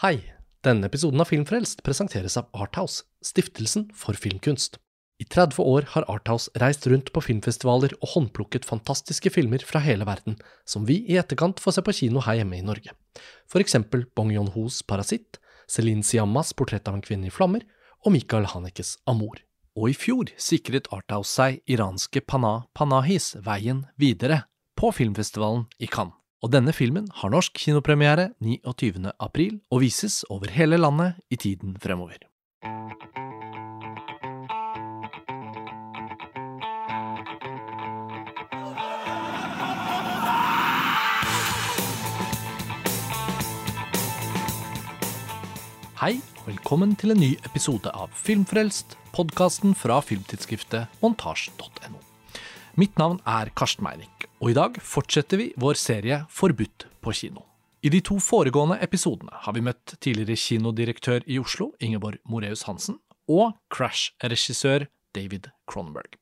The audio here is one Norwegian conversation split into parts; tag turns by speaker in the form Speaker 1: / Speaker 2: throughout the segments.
Speaker 1: Hei! Denne episoden av Filmfrelst presenteres av Arthouse, stiftelsen for filmkunst. I 30 år har Arthouse reist rundt på filmfestivaler og håndplukket fantastiske filmer fra hele verden, som vi i etterkant får se på kino her hjemme i Norge. For eksempel Bong Yon-hos Parasitt, Celine Siammas Portrett av en kvinne i flammer og Michael Hanekes Amor. Og i fjor sikret Arthouse seg iranske Pana Panahis veien videre på filmfestivalen i Cannes. Og denne filmen har norsk kinopremiere 29. april og vises over hele landet i tiden fremover. Hei, og velkommen til en ny episode av Filmfrelst, podkasten fra filmtidsskriftet montasj.no. Mitt navn er Karsten Meinick, og i dag fortsetter vi vår serie Forbudt på kino. I de to foregående episodene har vi møtt tidligere kinodirektør i Oslo, Ingeborg Moreus Hansen, og Crash-regissør David Cronenberg.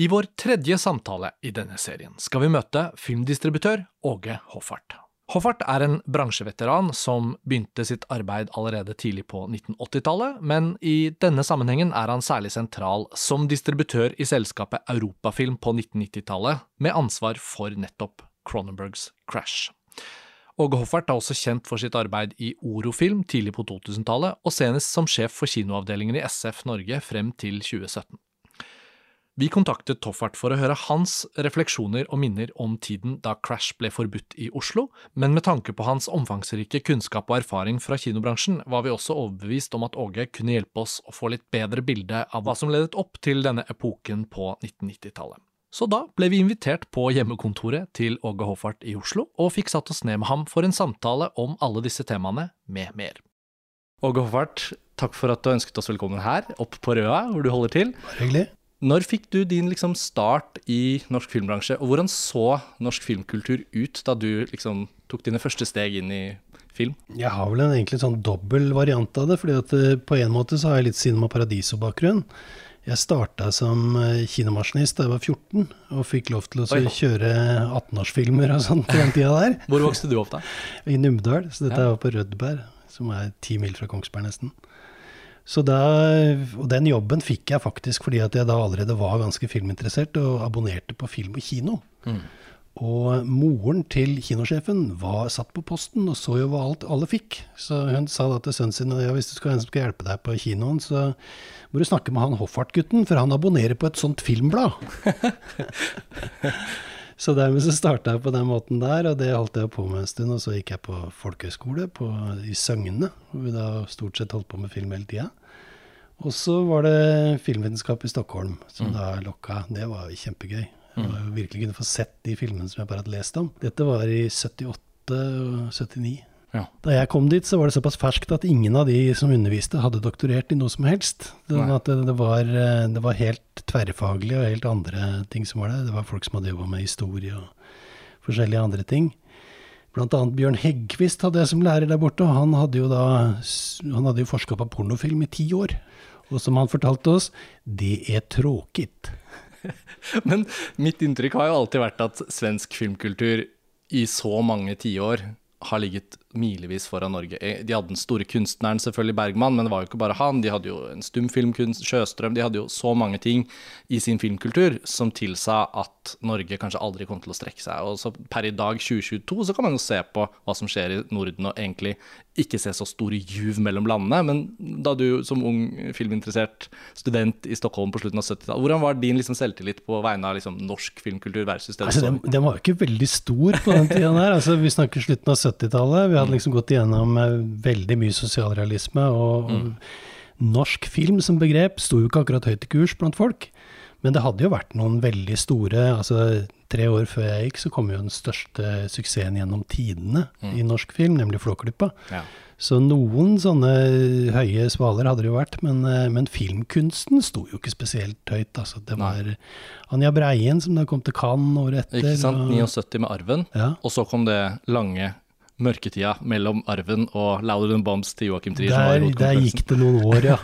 Speaker 1: I vår tredje samtale i denne serien skal vi møte filmdistributør Åge Hoffart. Hoffart er en bransjeveteran som begynte sitt arbeid allerede tidlig på 1980-tallet, men i denne sammenhengen er han særlig sentral som distributør i selskapet Europafilm på 1990-tallet, med ansvar for nettopp Cronenbergs Crash. Åge Hoffart er også kjent for sitt arbeid i Orofilm tidlig på 2000-tallet, og senest som sjef for kinoavdelingen i SF Norge frem til 2017. Vi kontaktet Toffert for å høre hans refleksjoner og minner om tiden da Crash ble forbudt i Oslo, men med tanke på hans omfangsrike kunnskap og erfaring fra kinobransjen, var vi også overbevist om at Åge kunne hjelpe oss å få litt bedre bilde av hva som ledet opp til denne epoken på 1990-tallet. Så da ble vi invitert på hjemmekontoret til Åge Hoffart i Oslo, og fikk satt oss ned med ham for en samtale om alle disse temaene, med mer. Åge Hoffart, takk for at du ønsket oss velkommen her, opp på Røa, hvor du holder til.
Speaker 2: Bare hyggelig.
Speaker 1: Når fikk du din liksom, start i norsk filmbransje, og hvordan så norsk filmkultur ut da du liksom, tok dine første steg inn i film?
Speaker 2: Jeg har vel en egentlig sånn dobbel variant av det. fordi at eh, på en måte så har jeg litt Cinema Paradiso-bakgrunn. Jeg starta som eh, kinomaskinist da jeg var 14, og fikk lov til å
Speaker 1: Oi.
Speaker 2: kjøre 18-årsfilmer og sånn på den tida der.
Speaker 1: Hvor vokste du opp da?
Speaker 2: I Numedal. Så dette
Speaker 1: Ja.
Speaker 2: var på Rødberg, som er ti mil fra Kongsberg nesten. Så da, og den jobben fikk jeg faktisk fordi at jeg da allerede var ganske filminteressert og abonnerte på film og kino.
Speaker 1: Mm.
Speaker 2: Og moren til kinosjefen var satt på posten og så jo hva alt alle fikk. Så hun sa da til sønnen sin ja, hvis du skal, skal hjelpe deg på kinoen, så må du snakke med han Hoffart-gutten, for han abonnerer på et sånt filmblad. så dermed så starta jeg på den måten der, og det holdt jeg på med en stund. Og så gikk jeg på folkehøyskole på, i Søgne, hvor vi da stort sett holdt på med film hele tida. Og så var det filmvitenskap i Stockholm som da lokka. Det var jo kjempegøy. Jeg var jo virkelig kunne få sett de filmene som jeg bare hadde lest om. Dette var i 78 og 79.
Speaker 1: Ja.
Speaker 2: Da jeg kom dit, så var det såpass ferskt at ingen av de som underviste, hadde doktorert i noe som helst. Det, at det, det, var, eh, det var helt tverrfaglig og helt andre ting som var det. Det var folk som hadde jobba med historie og forskjellige andre ting. Blant annet Bjørn Heggquist hadde jeg som lærer der borte, og han hadde jo da han hadde jo forska på pornofilm i ti år. Og som han fortalte oss, det er tråkigt.
Speaker 1: Men mitt inntrykk har jo alltid vært at svensk filmkultur i så mange tiår har ligget milevis foran Norge. Eh, De hadde den store kunstneren, selvfølgelig Bergman, men det var jo ikke bare han. De hadde jo en stumfilmkunst, Sjøstrøm, de hadde jo så mange ting i sin filmkultur som tilsa at Norge kanskje aldri kom til å strekke seg. Og så per i dag, 2022, så kan man jo se på hva som skjer i Norden, og egentlig ikke se så store juv mellom landene. Men da du som ung filminteressert student i Stockholm på slutten av 70-tallet, hvordan var din liksom selvtillit på vegne av liksom norsk filmkultur versus det du
Speaker 2: Altså,
Speaker 1: så?
Speaker 2: den, den var jo ikke veldig stor på den tida der. Altså, vi snakker slutten av 70-tallet. Vi hadde liksom gått igjennom eh, veldig mye sosialrealisme. Og, og norsk film som begrep sto jo ikke akkurat høyt i kurs blant folk. Men det hadde jo vært noen veldig store altså Tre år før jeg gikk, så kom jo den største suksessen gjennom tidene i norsk film, nemlig Flåklypa.
Speaker 1: Ja.
Speaker 2: Så noen sånne høye svaler hadde det jo vært, men, eh, men filmkunsten sto jo ikke spesielt høyt. Altså, det
Speaker 1: Nei.
Speaker 2: var Anja Breien som da kom til Cannes året etter.
Speaker 1: Ikke sant?
Speaker 2: og-
Speaker 1: 79 med Arven,
Speaker 2: Ja.
Speaker 1: og så kom det lange mørketida mellom Arven og Louder Than Bombs til Joachim Trier.
Speaker 2: Der, der gikk det noen år, ja.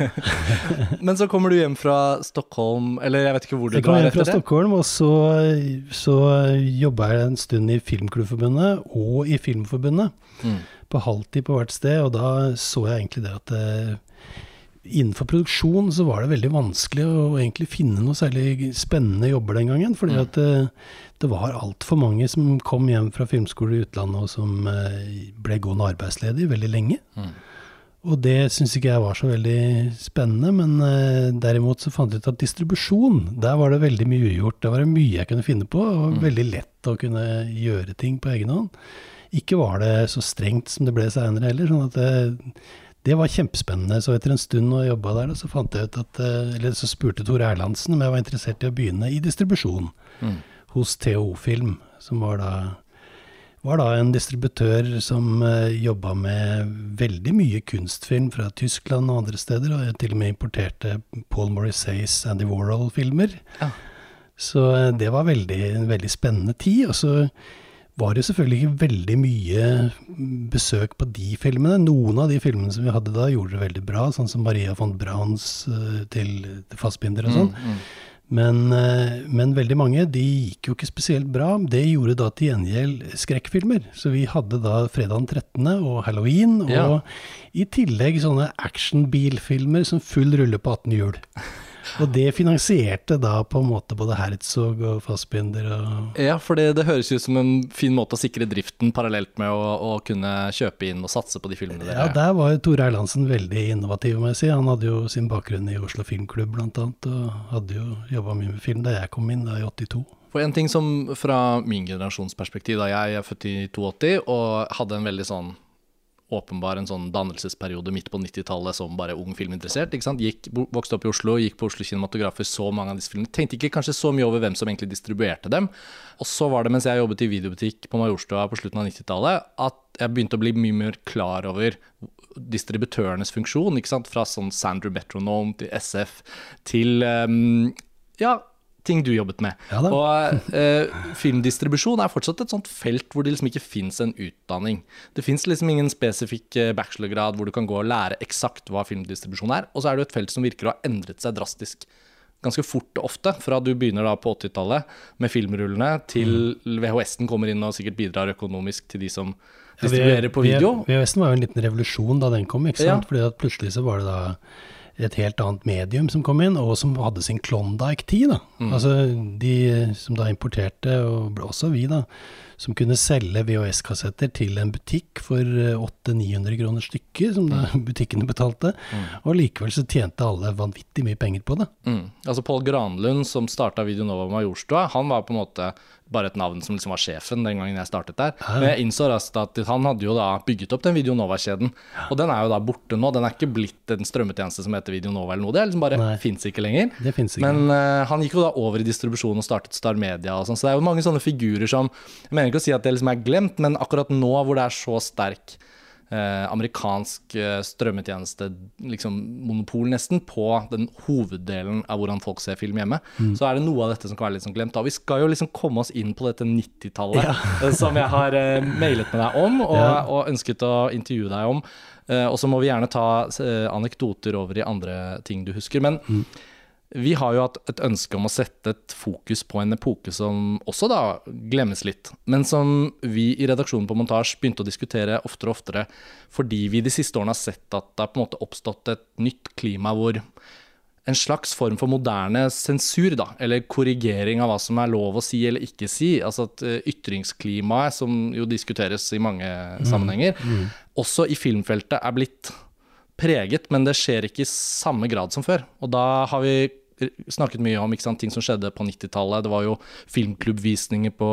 Speaker 1: Men så kommer du hjem fra Stockholm, eller jeg vet ikke hvor du
Speaker 2: Jeg kom hjem fra
Speaker 1: det?
Speaker 2: Stockholm, og så, så jobba jeg en stund i Filmklubbforbundet og i Filmforbundet.
Speaker 1: Mm.
Speaker 2: på halvtid på hvert sted, og da så jeg egentlig det at det, innenfor produksjon så var det veldig vanskelig å egentlig finne noe særlig spennende jobber den gangen. Fordi
Speaker 1: Mm.
Speaker 2: at eh, det var altfor mange som kom hjem fra filmskole i utlandet og som eh, ble gående arbeidsledig veldig lenge.
Speaker 1: Mm.
Speaker 2: Og det syns ikke jeg var så veldig spennende, men eh, derimot så fant jeg ut at distribusjon, der var det veldig mye ugjort. Der var det mye jeg kunne finne på, og
Speaker 1: Mm.
Speaker 2: veldig lett å kunne gjøre ting på egen hånd. Ikke var det så strengt som det ble seinere heller. sånn at det, det var kjempespennende. Så etter en stund når jeg jobba der, så fant jeg ut at eh, Eller så spurte Tore Erlandsen om jeg var interessert i å begynne i distribusjon
Speaker 1: Mm.
Speaker 2: Hos THO Film, som var da, var da en distributør som uh, jobba med veldig mye kunstfilm fra Tyskland og andre steder, og til og med importerte Paul Morrissays Andy Warhol-filmer.
Speaker 1: Ja.
Speaker 2: Så uh, det var veldig, en veldig spennende tid. Og så var det selvfølgelig ikke veldig mye besøk på de filmene. Noen av de filmene som vi hadde da, gjorde det veldig bra, sånn som Maria von Brauns eh, til, Fassbinder og sånn.
Speaker 1: Mm, mm.
Speaker 2: Men, eh, men veldig mange de gikk jo ikke spesielt bra. Det gjorde da til gjengjeld skrekkfilmer. Så vi hadde da fredag den 13. og halloween, og
Speaker 1: Ja.
Speaker 2: i tillegg sånne actionbilfilmer som full rulle på 18 hjul. Og det finansierte da på en måte både Herzog og Fassbinder og
Speaker 1: Ja, for det, det høres ut som en fin måte å sikre driften parallelt med å, å kunne kjøpe inn og satse på de filmene
Speaker 2: Ja, der var Tore Erlandsen veldig innovativ, må jeg si. Han hadde jo sin bakgrunn i Oslo Filmklubb annet, og hadde jo jobba mye med film da jeg kom inn, da i 82.
Speaker 1: For en ting som fra min generasjons perspektiv, da jeg er født i 82 og hadde en veldig sånn åpenbar en sånn dannelsesperiode midt på 90-tallet som bare ung filminteressert. ikke sant? Gikk, vokste opp i Oslo, gikk på Oslo Kinematografer, så mange av disse filmene. Tenkte ikke kanskje så mye over hvem som egentlig distribuerte dem. Og så var det mens jeg jobbet i videobutikk på Majorstua på slutten av 90-tallet, at jeg begynte å bli mye mer klar over distributørenes funksjon. ikke sant? Fra sånn Sander Metronome til SF til um, ja, ting du jobbet med.
Speaker 2: Ja.
Speaker 1: Og eh, filmdistribusjon er fortsatt et sånt felt hvor det liksom ikke fins en utdanning. Det fins liksom ingen spesifikk eh, bachelorgrad hvor du kan gå og lære eksakt hva filmdistribusjon er. Og så er det et felt som virker å ha endret seg drastisk ganske fort og ofte. Fra du begynner da på 80-tallet med filmrullene, til VHS-en kommer inn og sikkert bidrar økonomisk til de som distribuerer på video.
Speaker 2: VHS-en var jo en liten revolusjon da den kom, ikke
Speaker 1: Ja.
Speaker 2: Fordi at plutselig så var det da et helt annet medium som kom inn, og som hadde sin Klondyke-tid.
Speaker 1: Mm.
Speaker 2: Altså de som da importerte, og også vi, da, som kunne selge VHS-kassetter til en butikk for 800-900 kroner stykket, som da butikkene betalte. Og likevel så tjente alle vanvittig mye penger på det.
Speaker 1: Mm. Altså Pål Granlund, som starta Videonova Majorstua, han var på en måte bare et navn som liksom var sjefen den gangen jeg startet der. Men jeg innså raskt at han hadde jo da bygget opp den Videonova-kjeden. Og den er jo da borte nå. Den er ikke blitt en strømmetjeneste som heter Videonova eller noe. Det liksom bare fins ikke lenger.
Speaker 2: Det ikke.
Speaker 1: Men uh, han gikk jo da over i distribusjon og startet Star Media og sånn. Så det er jo mange sånne figurer som Jeg mener ikke å si at det liksom er glemt, men akkurat nå hvor det er så sterk eh, amerikansk eh, strømmetjeneste, liksom monopol nesten, på den hoveddelen av hvordan folk ser film hjemme, så er det noe av dette som kan være litt sånn glemt. Da. Vi skal jo liksom komme oss inn på dette 90-tallet ja. som jeg har eh, mailet med deg om og,
Speaker 2: Ja.
Speaker 1: og ønsket å intervjue deg om. Eh, og så må vi gjerne ta eh, anekdoter over i andre ting du husker. Men vi har jo hatt et ønske om å sette et fokus på en epoke som også da glemmes litt, men som vi i redaksjonen på Montasj begynte å diskutere oftere og oftere fordi vi de siste årene har sett at det har på en måte oppstått et nytt klima hvor en slags form for moderne sensur, da, eller korrigering av hva som er lov å si eller ikke si. Altså at eh, ytringsklimaet, som jo diskuteres i mange sammenhenger, også i filmfeltet er blitt preget, men det skjer ikke i samme grad som før. Og da har vi snakket mye om sant, ting som skjedde på 90-tallet. Det var jo filmklubbvisninger på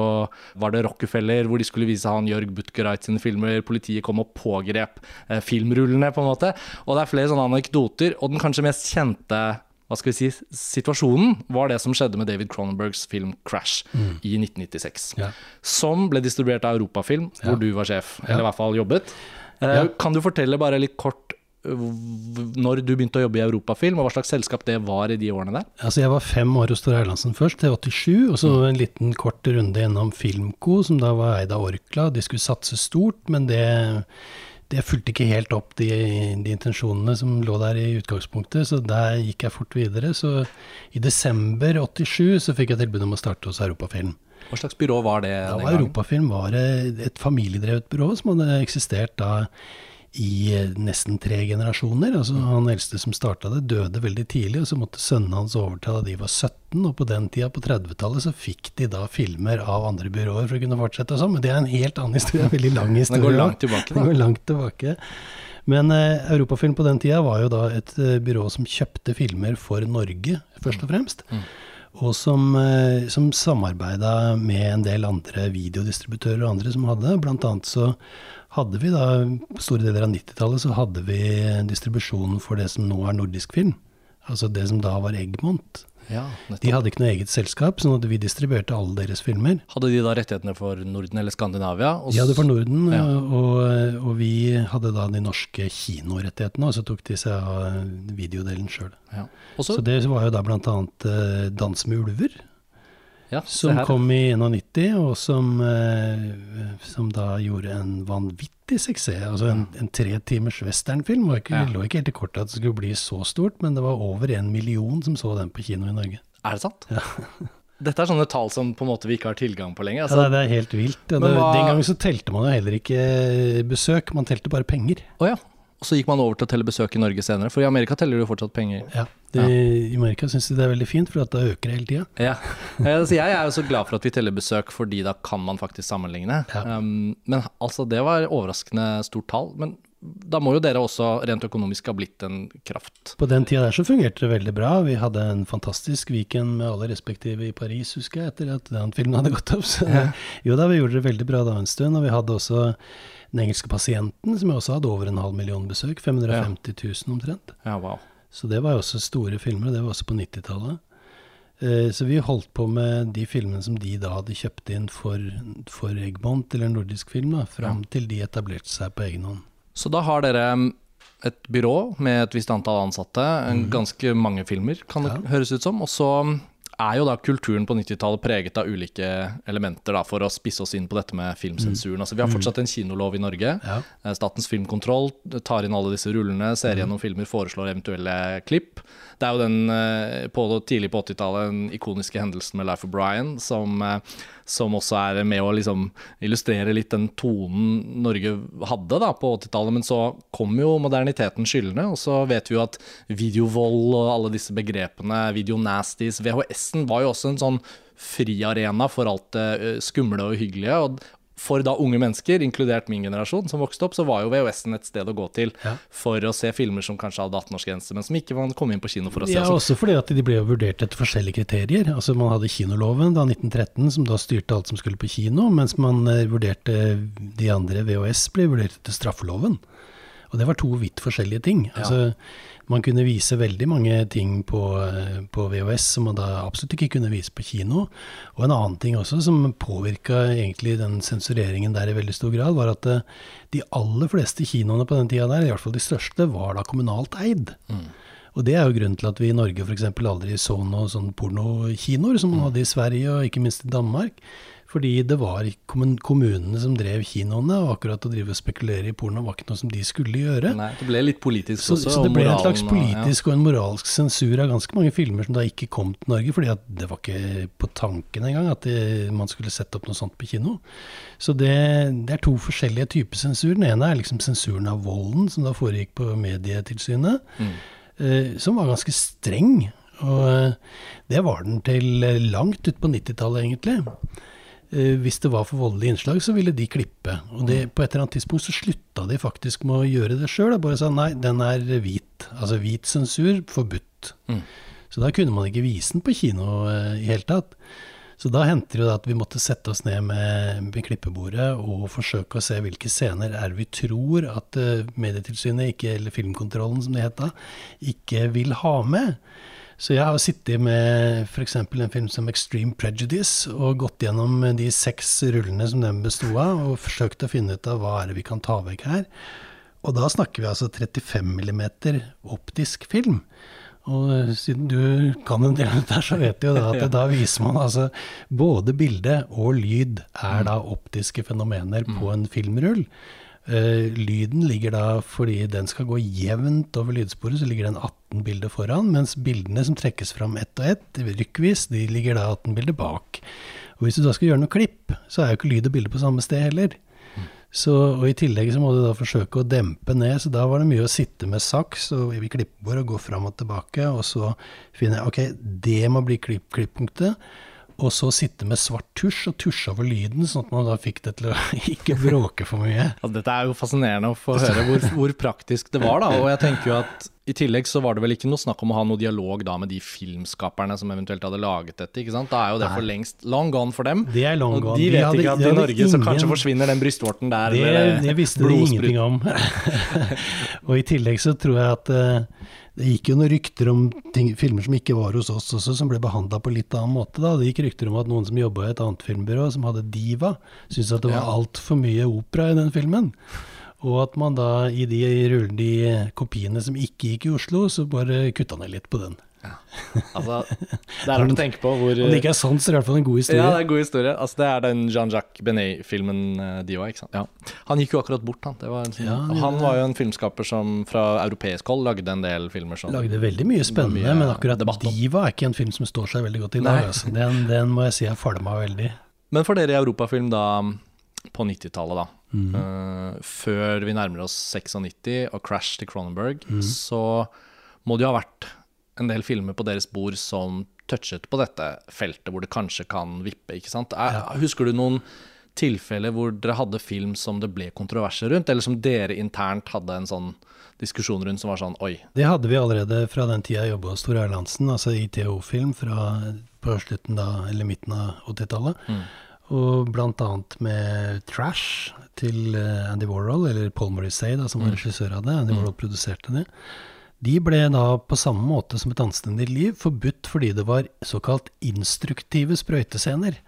Speaker 1: Var det Rockefeller, hvor de skulle vise han Jørg Butgereit sine filmer. Politiet kom og pågrep eh, filmrullene, på en måte. Og det er flere sånne anekdoter. Og den kanskje mest kjente hva skal vi si, situasjonen var det som skjedde med David Cronenbergs film 'Crash' i 1996.
Speaker 2: Ja.
Speaker 1: Som ble distribuert av Europafilm, hvor du var sjef, eller i hvert fall jobbet. Eh,
Speaker 2: Ja.
Speaker 1: Kan du fortelle bare litt kort når du begynte å jobbe i Europafilm, og hva slags selskap det var i de årene der?
Speaker 2: Altså Jeg var fem år hos Tor Erlandsen først, til 87, og så en liten kort runde innom Filmco, som da var eid av Orkla. De skulle satse stort, men det, det fulgte ikke helt opp de, de, intensjonene som lå der i utgangspunktet, så der gikk jeg fort videre. Så i desember 87 så fikk jeg tilbud om å starte hos Europafilm.
Speaker 1: Hva slags byrå var det?
Speaker 2: Da var Europafilm var et familiedrevet byrå som hadde eksistert da i nesten tre generasjoner. Altså, han eldste som starta det, døde veldig tidlig, og så måtte sønnene hans overta da de var 17. Og på den tida, på 30-tallet, så fikk de da filmer av andre byråer for å kunne fortsette og sånn. Men det er en helt annen historie, en veldig lang historie.
Speaker 1: Den går langt tilbake.
Speaker 2: Den går langt tilbake. Men eh, Europafilm på den tida var jo da et eh, byrå som kjøpte filmer for Norge, først og fremst. Mm. Og som, eh, som samarbeida med en del andre videodistributører og andre som hadde. Blant annet så hadde vi da, store deler av 90-tallet, så hadde vi distribusjonen for det som nå er nordisk film. Altså det som da var Eggmont.
Speaker 1: Ja,
Speaker 2: de hadde ikke noe eget selskap, sånn at vi distribuerte alle deres filmer.
Speaker 1: Hadde de da rettighetene for Norden eller Skandinavia?
Speaker 2: de hadde for Norden, ja. og, og, vi hadde da de norske kinorettighetene, og så tok de seg av videodelen sjøl.
Speaker 1: Ja.
Speaker 2: Så det var jo da bl.a. Uh, 'Dans med ulver',
Speaker 1: ja,
Speaker 2: som kom i 91, og som, eh, som, da gjorde en vanvittig suksess. Altså en, en tre timers westernfilm. Det ja. lå ikke helt i kortet at det skulle bli så stort, men det var over en million som så den på kino i Norge.
Speaker 1: Er det sant?
Speaker 2: Ja.
Speaker 1: Dette er sånne tall som på en måte vi ikke har tilgang på lenger. Altså.
Speaker 2: Ja, det er helt vilt. Det, hva... Den gangen så telte man jo heller ikke besøk, man telte bare penger.
Speaker 1: Oh, ja. Og så gikk man over til å telle besøk i Norge senere, for i Amerika teller du jo fortsatt penger.
Speaker 2: Ja, det, ja. I Amerika syns de det er veldig fint, for da øker det hele tida.
Speaker 1: Ja. Altså, jeg er jo så glad for at vi teller besøk, fordi da kan man faktisk sammenligne. Ja. Um, men altså, det var overraskende stort tall. Men da må jo dere også rent økonomisk ha blitt en kraft?
Speaker 2: På den tida der så fungerte det veldig bra. Vi hadde en fantastisk weekend med alle respektive i Paris, husker jeg, etter at den filmen hadde gått opp. Så ja. jo da, vi gjorde det veldig bra da en stund. Og vi hadde også den engelske pasienten, som også hadde over en halv million besøk. 550 000 omtrent.
Speaker 1: Ja, wow.
Speaker 2: Så det var jo også store filmer, og det var også på 90-tallet. Eh, så vi holdt på med de filmene som de da hadde kjøpt inn for, for Egmont, eller Nordisk Film, da, fram ja. til de etablerte seg på egen hånd.
Speaker 1: Så da har dere mm, et byrå med et visst antall ansatte, mm. ganske mange filmer, kan det ja. høres ut som. Og så mm, er jo da kulturen på 90-tallet preget av ulike elementer da, for å spisse oss inn på dette med filmsensuren. Mm. Altså, vi har fortsatt en kinolov i Norge.
Speaker 2: Ja.
Speaker 1: Eh, Statens filmkontroll tar inn alle disse rullene, ser mm. gjennom filmer, foreslår eventuelle klipp. Det er jo den eh, på, tidlig på 80-tallet den ikoniske hendelsen med Life of Brian som, eh, som også er med å liksom illustrere litt den tonen Norge hadde da på 80-tallet. Men så kom jo moderniteten skyldende, og så vet vi jo at videovold og alle disse begrepene, videonasties, VHS-en var jo også en sånn friarena for alt det eh, skumle og uhyggelige. Og for da unge mennesker, inkludert min generasjon som vokste opp, så var jo VHS-en et sted å gå til
Speaker 2: ja.
Speaker 1: for å se filmer som kanskje hadde 18-årsgrense, men som ikke man kom inn på kino for å se.
Speaker 2: Ja, også fordi at de ble jo vurdert etter forskjellige kriterier. Altså Man hadde kinoloven da 1913, som da styrte alt som skulle på kino, mens man eh, vurderte de andre VHS ble vurdert etter straffeloven. Og det var to vidt forskjellige ting.
Speaker 1: Ja.
Speaker 2: Man kunne vise veldig mange ting på, på, VHS som man da absolutt ikke kunne vise på kino. Og en annen ting også som påvirka egentlig den sensureringen der i veldig stor grad, var at eh, de aller fleste kinoene på den tida der, i hvert fall de største, var da kommunalt eid.
Speaker 1: Mm.
Speaker 2: Og det er jo grunnen til at vi i Norge f.eks. aldri så noen sånn pornokinoer som man mm. hadde i Sverige og ikke minst i Danmark. Fordi det var kommunene som drev kinoene, og akkurat å drive og spekulere i porno var ikke noe som de skulle gjøre.
Speaker 1: Nei, Det ble litt politisk
Speaker 2: så,
Speaker 1: også.
Speaker 2: Så det ble en slags politisk og, en moralsk sensur av ganske mange filmer som da ikke kom til Norge, fordi det var ikke på tanken engang at det, man skulle sette opp noe sånt på kino. Så det, det, er to forskjellige typer sensur. Den ene er liksom sensuren av volden, som da foregikk på Medietilsynet,
Speaker 1: mm.
Speaker 2: eh, som var ganske streng. Og eh, det var den til langt ut på 90-tallet, egentlig. Eh, hvis det var for voldelige innslag, så ville de klippe. Og det, på et eller annet tidspunkt så slutta de faktisk med å gjøre det sjøl. Bare sa nei, den er hvit. Altså hvit sensur, forbudt.
Speaker 1: Mm.
Speaker 2: Så da kunne man ikke vise den på kino uh, i hele tatt. Så da hendte det at vi måtte sette oss ned med, med klippebordet og forsøke å se hvilke scener er vi tror at uh, Medietilsynet, ikke, eller Filmkontrollen som det het da, ikke vil ha med. Så jeg har sittet med f.eks. en film som Extreme Prejudice og gått gjennom de seks rullene som den besto av, og forsøkt å finne ut av hva er det vi kan ta vekk her. Og da snakker vi altså 35 mm optisk film. Og siden du kan en del av dette, så vet du jo da at da viser man altså både bilde og lyd er da optiske fenomener på en filmrull. Eh, lyden ligger da, fordi den skal gå jevnt over lydsporet, så ligger den 18 bilder foran, mens bildene som trekkes fram ett og ett, rykkvis, de ligger da 18 bilder bak. Og hvis du da skal gjøre noe klipp, så er jo ikke lyd og bilde på samme sted heller. Så, og I tillegg så må du da forsøke å dempe ned, så da var det mye å sitte med saks og i klippebord og gå fram og tilbake, og så finne ok, det må bli klipp, klipppunktet. Og så sitte med svart tusj og tusje over lyden, sånn at man da fikk det til å ikke bråke for mye.
Speaker 1: Ja, dette er jo fascinerende å få høre hvor, hvor, praktisk det var, da. Og jeg tenker jo at i tillegg så var det vel ikke noe snakk om å ha noe dialog da med de filmskaperne som eventuelt hadde laget dette, ikke sant. Da er jo det for lengst long gone for dem.
Speaker 2: Det er long gone.
Speaker 1: Og de vet hadde, ikke at i Norge ingen... så kanskje forsvinner den brystvorten der.
Speaker 2: Det, det visste de ingenting om. og i tillegg så tror jeg at uh, det gikk jo noen rykter om ting, filmer som ikke var hos oss også, som ble behandla på litt annen måte. da. Det gikk rykter om at noen som jobba i et annet filmbyrå, som hadde Diva, syntes at det var altfor mye opera i den filmen. Og at man da i de, de kopiene som ikke gikk i Oslo, så bare kutta ned litt på den. Ja.
Speaker 1: Altså, det er rart å tenke på hvor
Speaker 2: Om det ikke er sant, så er det i hvert fall en god historie.
Speaker 1: Ja, det er en god historie. Altså, det er den Jean-Jacques Benet-filmen eh, de òg, ikke sant. Ja. Han gikk jo akkurat bort, han. Var sånn, ja, han var jo en filmskaper som fra europeisk hold lagde en del filmer som
Speaker 2: Lagde veldig mye spennende, mye men akkurat Diva er ikke en film som står seg veldig godt i dag. Altså. Den, den, må jeg si jeg falma veldig.
Speaker 1: Men for dere i Europafilm da, på 90-tallet, da. Mm. Uh, før vi nærmer oss 96 og Crash til Cronenberg, mm. så må det jo ha vært en del filmer på deres bord som touchet på dette feltet, hvor det kanskje kan vippe. ikke sant? Er. Husker du noen tilfeller hvor dere hadde film som det ble kontroverser rundt, eller som dere internt hadde en sånn diskusjon rundt som var sånn oi?
Speaker 2: Det hadde vi allerede fra den tida jeg jobba hos Tor Erlandsen, altså ITO-film fra på slutten da, eller midten av 80-tallet. Mm. Og annet med Trash til eh, Andy Warhol, eller Paul Morrissey, da, som var mm. regissør av det. Andy mm. Warhol produserte det. De ble da på samme måte som et anstendig liv forbudt fordi det var såkalt instruktive sprøytescener.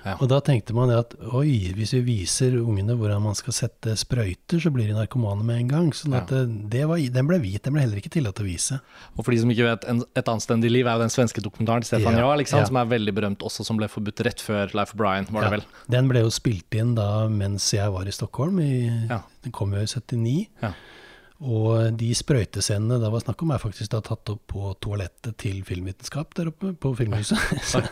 Speaker 2: Ja. Og da tenkte man at oi, hvis vi viser ungene hvordan man skal sette sprøyter, så blir de narkomane med en gang. Så ja. det, det var, den ble hvit, den ble heller ikke tillatt å vise.
Speaker 1: Og for de som ikke vet, en, Et anstendig liv er jo den svenske dokumentaren Stefan ja, Jarl, som er veldig berømt også, som ble forbudt rett før Life of Brian, var det vel?
Speaker 2: Den ble jo spilt inn da mens jeg var i Stockholm, i, den kom jo i 79. Ja. Og de sprøytescenene det var snakk om, er faktisk da tatt opp på toalettet til filmvitenskap der oppe på Filmhuset.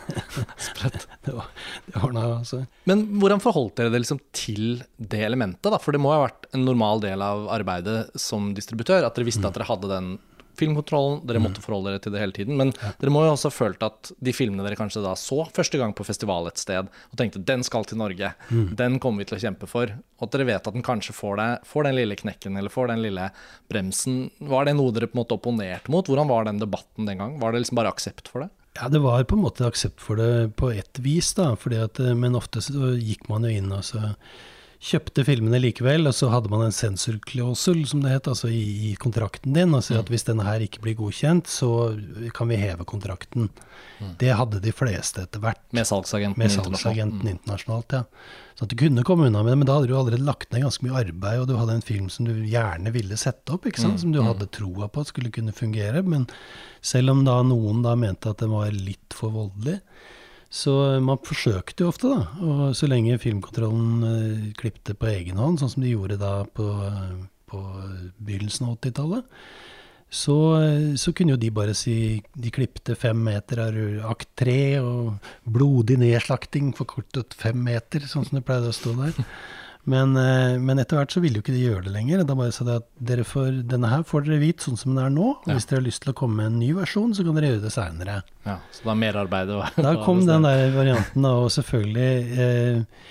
Speaker 1: Sprøtt.
Speaker 2: det var, det var noe, altså.
Speaker 1: Men hvordan forholdt dere det liksom til det elementet? da? For det må ha vært en normal del av arbeidet som distributør, at dere visste mm. at dere hadde den filmkontrollen, dere måtte mm. forholde dere til det hele tiden. Men ja. dere må jo også ha følt at de filmene dere kanskje da så første gang på festival et sted, og tenkte den skal til Norge, mm. den kommer vi til å kjempe for, og at dere vet at den kanskje får, det, får, den lille knekken eller får den lille bremsen. Var det noe dere på en måte opponerte mot? Hvordan var den debatten den gang? Var det liksom bare aksept for det?
Speaker 2: Ja, det var på en måte aksept for det på ett vis, da. At, men ofte så gikk man jo inn og så kjøpte filmene likevel, og så hadde man en sensorklausul, som det het, altså i, i, kontrakten din. Altså at mm. hvis denne her ikke blir godkjent, så kan vi heve kontrakten. Mm. Det hadde de fleste etter hvert.
Speaker 1: Med salgsagenten,
Speaker 2: med salgsagenten mm. internasjonalt. ja. Så at du kunne komme unna med det, men da hadde du allerede lagt ned ganske mye arbeid, og du hadde en film som du gjerne ville sette opp? Mm. som du hadde troa på at skulle kunne fungere. Men selv om da noen da mente at den var litt for voldelig, så man forsøkte jo ofte, da. Og så lenge filmkontrollen uh, klipte på egen hånd, sånn som de gjorde da på, uh, på begynnelsen av 80-tallet, så, uh, så, kunne jo de bare si De klipte fem meter av akt tre, og blodig nedslakting forkortet fem meter, sånn som det pleide å stå der. Men, eh, men, etter hvert så ville jo ikke de gjøre det lenger. Da bare sa de at får, denne her får dere hvit sånn som den er nå. Og ja. hvis dere har lyst til å komme med en ny versjon, så kan dere gjøre det seinere.
Speaker 1: Ja, så er merarbeid?
Speaker 2: Da kom den der varianten, da. Og selvfølgelig eh,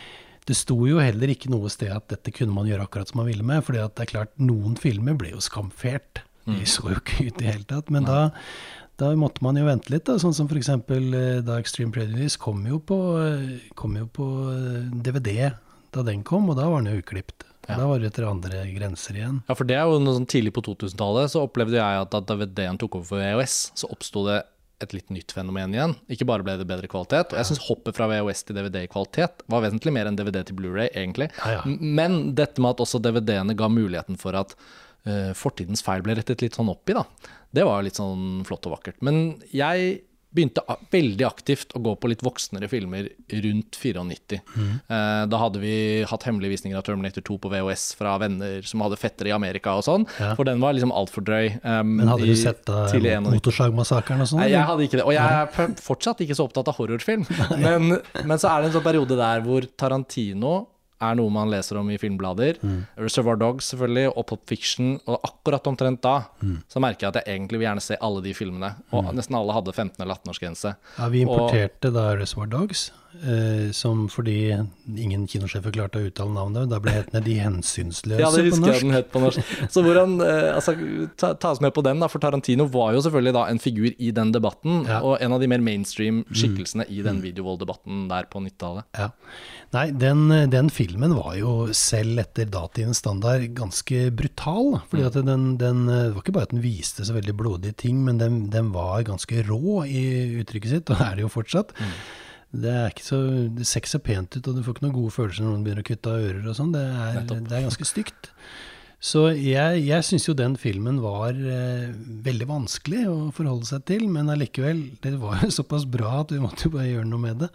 Speaker 2: Det sto jo heller ikke noe sted at dette kunne man gjøre akkurat som man ville med. fordi at det er klart, noen filmer ble jo skamfert. De mm. så jo ikke ut i det hele tatt. Men da, da måtte man jo vente litt, da, sånn som f.eks. Eh, da Extreme Prejudice kom jo på, eh, kom jo på DVD da den kom, og da var den jo uklipt. Ja. Da var det etter andre grenser igjen.
Speaker 1: Ja, for det er jo noe sånn Tidlig på 2000-tallet så opplevde jeg at da DVD-en tok over for VHS, så oppsto det et litt nytt fenomen igjen. Ikke bare ble det bedre kvalitet. Og jeg syns hoppet fra VHS til DVD i kvalitet var vesentlig mer enn DVD til Blu-ray egentlig. Ja, ja. Men dette med at også DVD-ene ga muligheten for at uh, fortidens feil ble rettet litt sånn opp i, da. Det var litt sånn flott og vakkert. Men jeg begynte veldig aktivt å gå på litt voksnere filmer rundt 94. Mm. da hadde vi hatt hemmelige visninger av Terminator 2 på VHS fra venner som hadde fettere i Amerika og sånn,
Speaker 2: Ja.
Speaker 1: for den var liksom altfor drøy. um,
Speaker 2: Men hadde
Speaker 1: i-
Speaker 2: du sett da
Speaker 1: tidlig 91.
Speaker 2: Motorsagmassakren og sånn?
Speaker 1: Nei, jeg hadde ikke det. Og jeg er fortsatt ikke så opptatt av horrorfilm. Men, men så er det en sånn periode der hvor Tarantino er noe man leser om i filmblader. Reservoir Dogs selvfølgelig, og Pop Fiction. Og akkurat omtrent da så merker jeg at jeg egentlig vil gjerne se alle de filmene. Og nesten alle hadde 15- eller 18-årsgrense.
Speaker 2: Ja, vi
Speaker 1: Og-
Speaker 2: importerte da Reservoir Dogs, eh, som fordi ingen kinosjefer klarte å uttale navnet, da ble hetende De hensynsløse
Speaker 1: Ja, det
Speaker 2: på
Speaker 1: husker jeg den het på norsk. Så hvordan, uh, altså, ta, ta oss med på den, da, for Tarantino var jo selvfølgelig da en figur i den debatten,
Speaker 2: Ja.
Speaker 1: og en av de mer mainstream skikkelsene i den videovold-debatten der på 90-tallet.
Speaker 2: Ja. Nei, den, den filmen var jo selv etter datidens standard ganske brutal. Fordi at den, den det var ikke bare at den viste så veldig blodige ting, men den, den var ganske rå i uttrykket sitt, og er det jo fortsatt. Det er ikke så, det ser ikke så pent ut, og du får ikke noen gode følelser når noen begynner å kutte av ører og sånn. Det, det er ganske stygt. Så jeg, jeg syns jo den filmen var eh, veldig vanskelig å forholde seg til, men allikevel, det var jo såpass bra at vi måtte jo bare gjøre noe med det.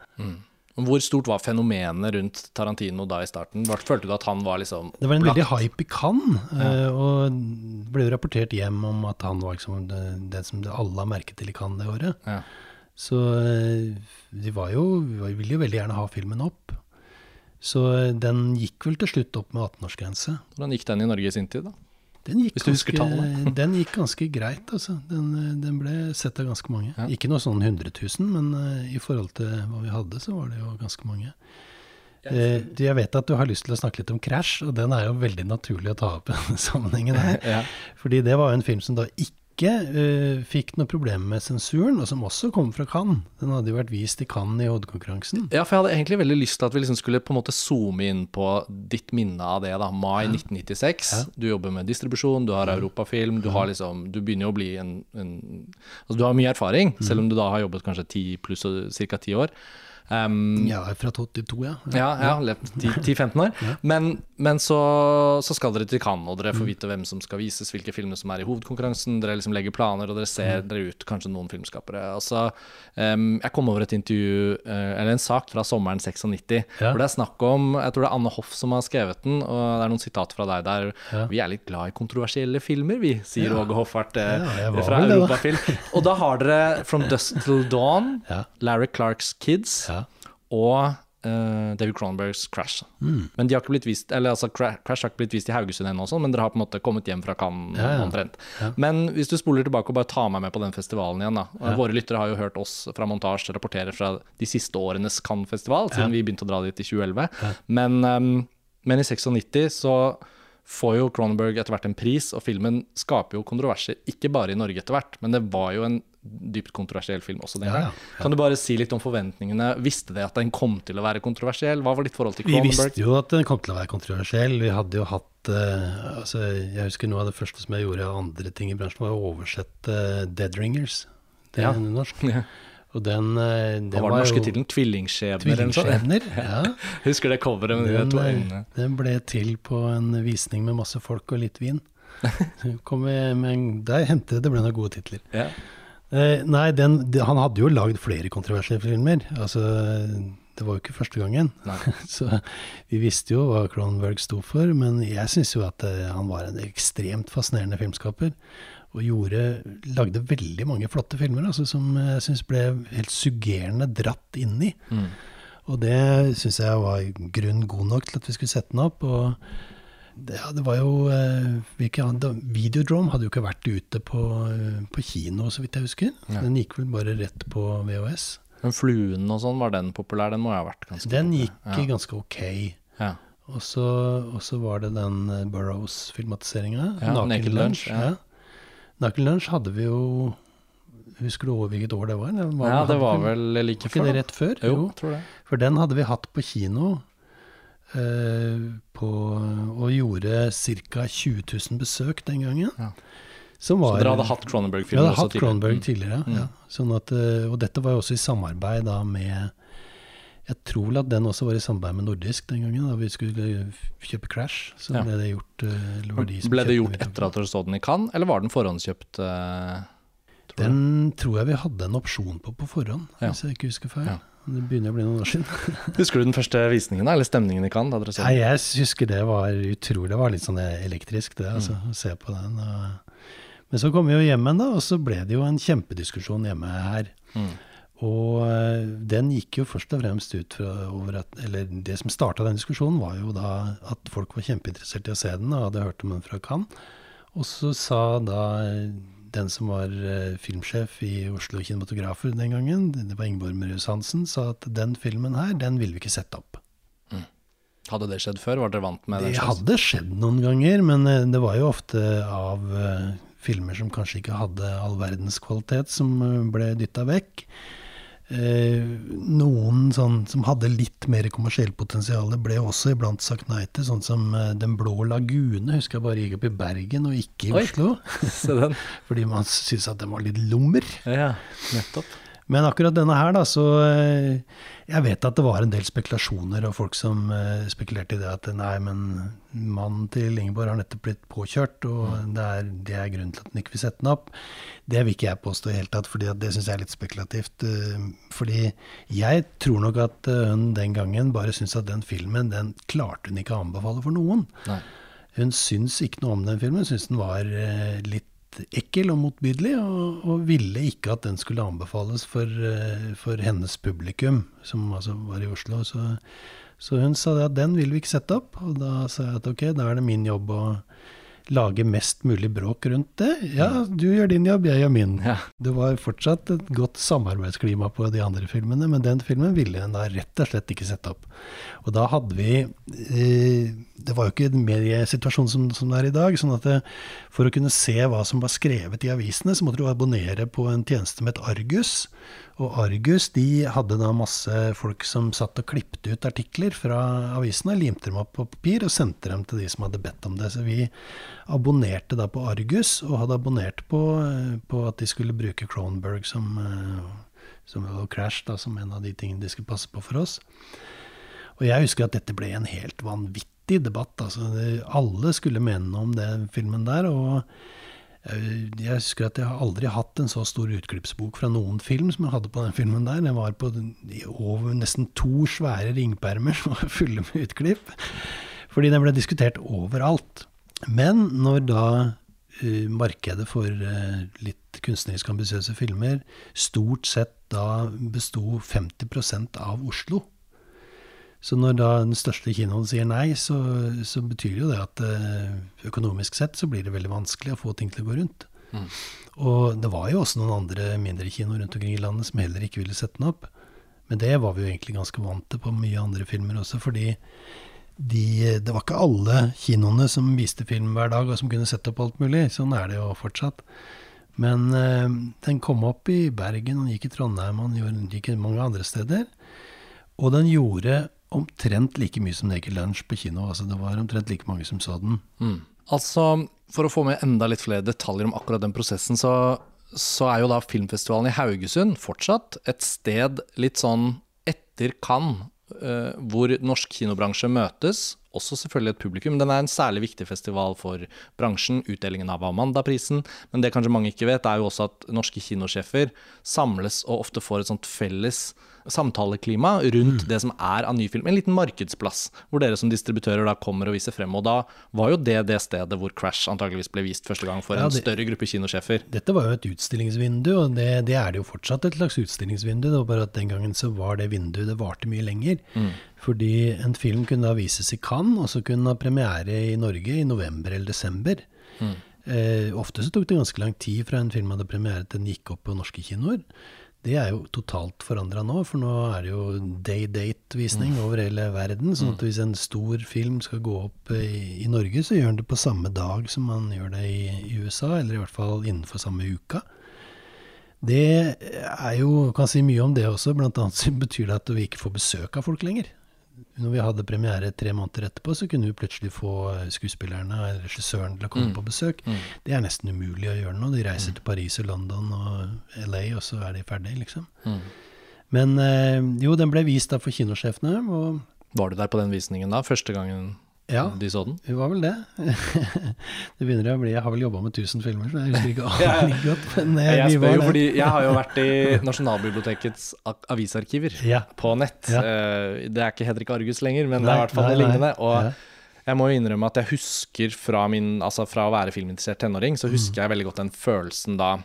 Speaker 1: Hvor stort var fenomenet rundt Tarantino da i starten? Følte du at han var liksom
Speaker 2: Det var en veldig hype i Cannes, eh, og det ble jo rapportert hjem om at han var liksom det, det som alle har merket til i Cannes det året.
Speaker 1: Ja.
Speaker 2: Så eh, de var jo, vi ville jo veldig gjerne ha filmen opp. Så eh, den gikk vel til slutt opp med 18-årsgrense.
Speaker 1: Hvordan gikk den i Norge i sin tid, da?
Speaker 2: Den gikk,
Speaker 1: Hvis du
Speaker 2: ganske, den gikk ganske greit, altså. Den, eh, den ble sett av ganske mange.
Speaker 1: Ja.
Speaker 2: Ikke noe sånn 100 000, men i forhold til hva vi hadde, så var det jo ganske mange. Eh, jeg vet at du har lyst til å snakke litt om Crash, og den er jo veldig naturlig å ta opp i denne sammenhengen her.
Speaker 1: Ja.
Speaker 2: Fordi det var jo en film som da ikke eh, fikk noe problem med sensuren, og som også kom fra Cannes. Den hadde jo vært vist i Cannes i hovedkonkurransen.
Speaker 1: Ja, for jeg hadde egentlig veldig lyst til at vi liksom skulle på en måte zoome inn på ditt minne av det. da, Mai 1996. Du jobber med distribusjon, du har europafilm, du har liksom Du begynner jo å bli en, en Altså du har mye erfaring, selv om du da har jobbet kanskje 10 pluss ca. 10 år. Um,
Speaker 2: Ja, fra 82, ja.
Speaker 1: Ja, ja, levd 10-15 år. Men, men så, så skal dere til Cannes, og dere får vite hvem som skal vises, hvilke filmer som er i hovedkonkurransen. Dere liksom legger planer, og dere ser dere ut kanskje noen filmskapere. Altså, um, jeg kom over et intervju, eh, eller en sak fra sommeren 96,
Speaker 2: Ja.
Speaker 1: hvor det er snakk om Jeg tror det er Anne Hoff som har skrevet den, og det er noen sitater fra deg der.
Speaker 2: Ja.
Speaker 1: Vi er litt glad i kontroversielle filmer, vi, sier
Speaker 2: Ja.
Speaker 1: Åge Hoffart eh,
Speaker 2: Ja,
Speaker 1: fra. Europafilm. Og da har dere From Dusk Till Dawn,
Speaker 2: Ja.
Speaker 1: Larry Clarks Kids
Speaker 2: Ja.
Speaker 1: Og uh, David Cronenbergs Crash.
Speaker 2: Mm.
Speaker 1: Men de har ikke blitt vist Eller altså Crash har ikke blitt vist i Haugesund ennå, men dere har på en måte kommet hjem fra Cannes
Speaker 2: Ja, ja.
Speaker 1: omtrent.
Speaker 2: Ja.
Speaker 1: Men hvis du spoler tilbake og bare tar meg med på den festivalen igjen, da. Våre lyttere har jo hørt oss fra montasje rapportere fra de siste årenes Cannes-festival, siden vi begynte å dra dit i 2011. Men, um, men i 96 så får jo Cronenberg etter hvert en pris, og filmen skaper jo kontroverser, ikke bare i Norge etter hvert, men det var jo en dypt kontroversiell film også den
Speaker 2: Ja,
Speaker 1: gang.
Speaker 2: ja,
Speaker 1: Kan du bare si litt om forventningene? Visste dere at den kom til å være kontroversiell? Hva var ditt forhold til Cronenberg?
Speaker 2: Vi visste jo at den kom til å være kontroversiell. Vi hadde jo hatt uh, altså, Jeg husker noe av det første som jeg gjorde av andre ting i bransjen, var å oversette uh, Dead Ringers. Det
Speaker 1: Ja.
Speaker 2: er norsk. Og den, eh, den
Speaker 1: Hva var den norske tittelen? Tvillingskjebner?
Speaker 2: Tvillingskjebner. Ja.
Speaker 1: Husker det coveret med de
Speaker 2: Den,
Speaker 1: to
Speaker 2: eh,
Speaker 1: øynene?
Speaker 2: den ble til på en visning med masse folk og litt vin. Med der hendte det det ble noen gode titler.
Speaker 1: Ja.
Speaker 2: Eh, nei, den, de, han hadde jo lagd flere kontroversielle filmer. Altså, det var jo ikke første gangen. Så vi visste jo hva Cronenberg sto for, men jeg syns jo at eh, han var en ekstremt fascinerende filmskaper. Og gjorde, lagde veldig mange flotte filmer altså, som jeg syns ble helt suggerende dratt inn i.
Speaker 1: Mm.
Speaker 2: Og det syns jeg var grunn god nok til at vi skulle sette den opp. Og det, ja, det var jo eh, Videodrome hadde jo ikke vært ute på, eh, på kino, så vidt jeg husker.
Speaker 1: Ja.
Speaker 2: Den gikk vel bare rett på VHS.
Speaker 1: Men Fluen og sånn, var den populær? Den må jeg ha vært ganske
Speaker 2: Den
Speaker 1: populær.
Speaker 2: gikk ganske ok.
Speaker 1: Ja.
Speaker 2: Og så, var det den eh, Burroughs-filmatiseringa.
Speaker 1: Ja, Naked Lunch, ja.
Speaker 2: Lunch hadde vi jo Husker du over hvilket år det var? Det var,
Speaker 1: ja, det var vel like
Speaker 2: før. ikke det rett før?
Speaker 1: Jo, jo, tror det.
Speaker 2: For den hadde vi hatt på kino. eh, på, og gjorde ca. 20 000 besøk den gangen.
Speaker 1: Ja.
Speaker 2: Som
Speaker 1: Så dere hadde hatt Cronenberg-filmer også
Speaker 2: hatt
Speaker 1: tidligere?
Speaker 2: Cronenberg
Speaker 1: Mm.
Speaker 2: tidligere.
Speaker 1: Mm.
Speaker 2: Ja. Sånn at, eh, og dette var jo også i samarbeid da med Jeg tror vel at den også var i samarbeid med Nordisk den gangen, da vi skulle kjøpe Crash. Så
Speaker 1: Ja.
Speaker 2: ble det gjort uh,
Speaker 1: Ble det gjort
Speaker 2: den
Speaker 1: etter at dere så den i Cannes, eller var den forhåndskjøpt? Uh, Tror du?
Speaker 2: Den tror jeg vi hadde en opsjon på på forhånd,
Speaker 1: Ja.
Speaker 2: hvis jeg ikke husker feil.
Speaker 1: Ja.
Speaker 2: Det begynner å bli noen år siden.
Speaker 1: Husker du den første visningen, eller stemningen i Cannes? Da dere så
Speaker 2: Nei, jeg husker det var utrolig Det var litt sånn elektrisk, det, altså,
Speaker 1: Mm.
Speaker 2: å se på den. Og, men så kom vi jo hjem igjen, da, og så ble det jo en kjempediskusjon hjemme her.
Speaker 1: Mm.
Speaker 2: Og eh, den gikk jo først og fremst ut fra over at Eller det som starta den diskusjonen, var jo da at folk var kjempeinteressert i å se den, og hadde hørt om den fra Cannes. Og så sa da eh, den som var eh, filmsjef i Oslo Kinematografer den gangen, det var Ingeborg Mørhus Hansen, sa at den filmen her, den ville vi ikke sette opp.
Speaker 1: Hadde det skjedd før? Var dere vant med den
Speaker 2: Det hadde skjedd noen ganger, men det var jo ofte av filmer som kanskje ikke hadde all verdens kvalitet, som ble dytta vekk. Eh, noen sånn som hadde litt mer kommersielt potensial, ble også iblant sagt nei til, sånn som eh, Den blå lagune, husker jeg bare gikk opp i Bergen og ikke i
Speaker 1: Oi.
Speaker 2: Oslo. Fordi man syntes at den var litt lummer.
Speaker 1: Ja, nettopp.
Speaker 2: Men akkurat denne her, da, så eh, Jeg vet at det var en del spekulasjoner og folk som eh, spekulerte i det at nei, men mannen til Ingeborg har nettopp blitt påkjørt, og det er, det er grunnen til at den ikke vil sette den opp. Det vil ikke jeg påstå i det hele tatt, fordi det syns jeg er litt spekulativt. eh, Fordi jeg tror nok at hun den gangen bare syntes at den filmen, den klarte hun ikke å anbefale for noen.
Speaker 1: Nei.
Speaker 2: Hun syns ikke noe om den filmen, syntes den var litt ekkel og motbydelig, og, og ville ikke at den skulle anbefales for, eh, for hennes publikum, som altså var i Oslo. Så, så hun sa at den vil vi ikke sette opp, og da sa jeg at ok, da er det min jobb å lage mest mulig bråk rundt det. Ja, du gjør din jobb, jeg gjør min.
Speaker 1: Ja.
Speaker 2: Det var fortsatt et godt samarbeidsklima på de andre filmene, men den filmen ville en da rett og slett ikke sette opp. Og da hadde vi eh, Det var jo ikke en mediesituasjon som, som det er i dag. sånn at det, for å kunne se hva som var skrevet i avisene, så måtte du abonnere på en tjeneste med et Argus. Og Argus de hadde da masse folk som satt og klippte ut artikler fra avisene, limte dem opp på papir og sendte dem til de som hadde bedt om det. Så vi abonnerte da på Argus, og hadde abonnert på, eh, på at de skulle bruke Cronenberg som, eh, som Crash da, som en av de tingene de skulle passe på for oss. Og jeg husker at dette ble en helt vanvittig debatt. Altså, alle skulle mene noe om den filmen der. og jeg husker at jeg har aldri hatt en så stor utklippsbok fra noen film som jeg hadde på den filmen der. Den var på over nesten to svære ringpermer som var fulle med utklipp. Fordi den ble diskutert overalt. Men når da uh, markedet for uh, litt kunstnerisk ambisiøse filmer stort sett da besto 50% av Oslo, så når da den største kinoen sier nei, så, så betyr jo det at eh, økonomisk sett så blir det veldig vanskelig å få ting til å gå rundt.
Speaker 1: Mm.
Speaker 2: Og det var jo også noen andre mindre kinoer rundt omkring i landet som heller ikke ville sette den opp. Men det var vi jo egentlig ganske vant til på mye andre filmer også, fordi de, det var ikke alle kinoene som viste film hver dag, og som kunne sette opp alt mulig. Sånn er det jo fortsatt. Men øh, den kom opp i Bergen, den gikk i Trondheim, og den gikk mange andre steder. Og den gjorde omtrent like mye som Naked Lunch på kino. Altså det var omtrent like mange som så den.
Speaker 1: Mm. Altså, for å få med enda litt flere detaljer om akkurat den prosessen, så, så er jo da filmfestivalen i Haugesund fortsatt et sted litt sånn etter Cannes, uh, hvor norsk kinobransje møtes. Også selvfølgelig et publikum. Den er en særlig viktig festival for bransjen. Utdelingen av Amanda-prisen. Men det kanskje mange ikke vet, er jo også at norske kinosjefer samles og ofte får et sånt felles samtaleklima rundt det som er av ny film. En liten markedsplass, hvor dere som distributører da kommer og viser frem. Og da var jo det det stedet hvor Crash antageligvis ble vist første gang for
Speaker 2: Ja,
Speaker 1: en større gruppe kinosjefer.
Speaker 2: Dette var jo et utstillingsvindu, og det, det er det jo fortsatt et slags utstillingsvindu. Det var bare at den gangen så var det vinduet det varte mye lenger. Fordi en film kunne da vises i Cannes, og så kunne den ha premiere i Norge i november eller desember. Eh, ofte så tok det ganske lang tid fra en film hadde premiere til den gikk opp på norske kinoer. Det er jo totalt forandra nå, for nå er det jo day-date-visning over hele verden. sånn at hvis en stor film skal gå opp i, i Norge, så gjør den det på samme dag som man gjør det i, i USA, eller i hvert fall innenfor samme uka. Det er jo, kan si mye om det også, blant annet betyr det at vi ikke får besøk av folk lenger. Når vi hadde premiere tre måneder etterpå, så kunne vi plutselig få skuespillerne og regissøren til å komme
Speaker 1: Mm.
Speaker 2: på besøk.
Speaker 1: Mm.
Speaker 2: Det er nesten umulig å gjøre nå. De reiser til Paris og London og LA, og så er de ferdige, liksom.
Speaker 1: Mm.
Speaker 2: Men eh, jo, den ble vist da for kinosjefene, og
Speaker 1: Var du der på den visningen da, første gangen?
Speaker 2: Ja.
Speaker 1: de så den?
Speaker 2: Hun var vel det. det begynner å bli Jeg har vel jobba med 1000 filmer, så jeg husker ikke alt like godt. Men
Speaker 1: jeg,
Speaker 2: Jeg
Speaker 1: spør jo fordi jeg har jo vært i Nasjonalbibliotekets avisarkiver
Speaker 2: Ja.
Speaker 1: på nett.
Speaker 2: Ja.
Speaker 1: Eh, Det er ikke Hedrik Argus lenger, men det er i hvert fall
Speaker 2: det
Speaker 1: noe lignende. Og
Speaker 2: Ja.
Speaker 1: jeg må jo innrømme at jeg husker fra, min, altså fra å være filminteressert tenåring, så
Speaker 2: Mm.
Speaker 1: husker jeg veldig godt den følelsen da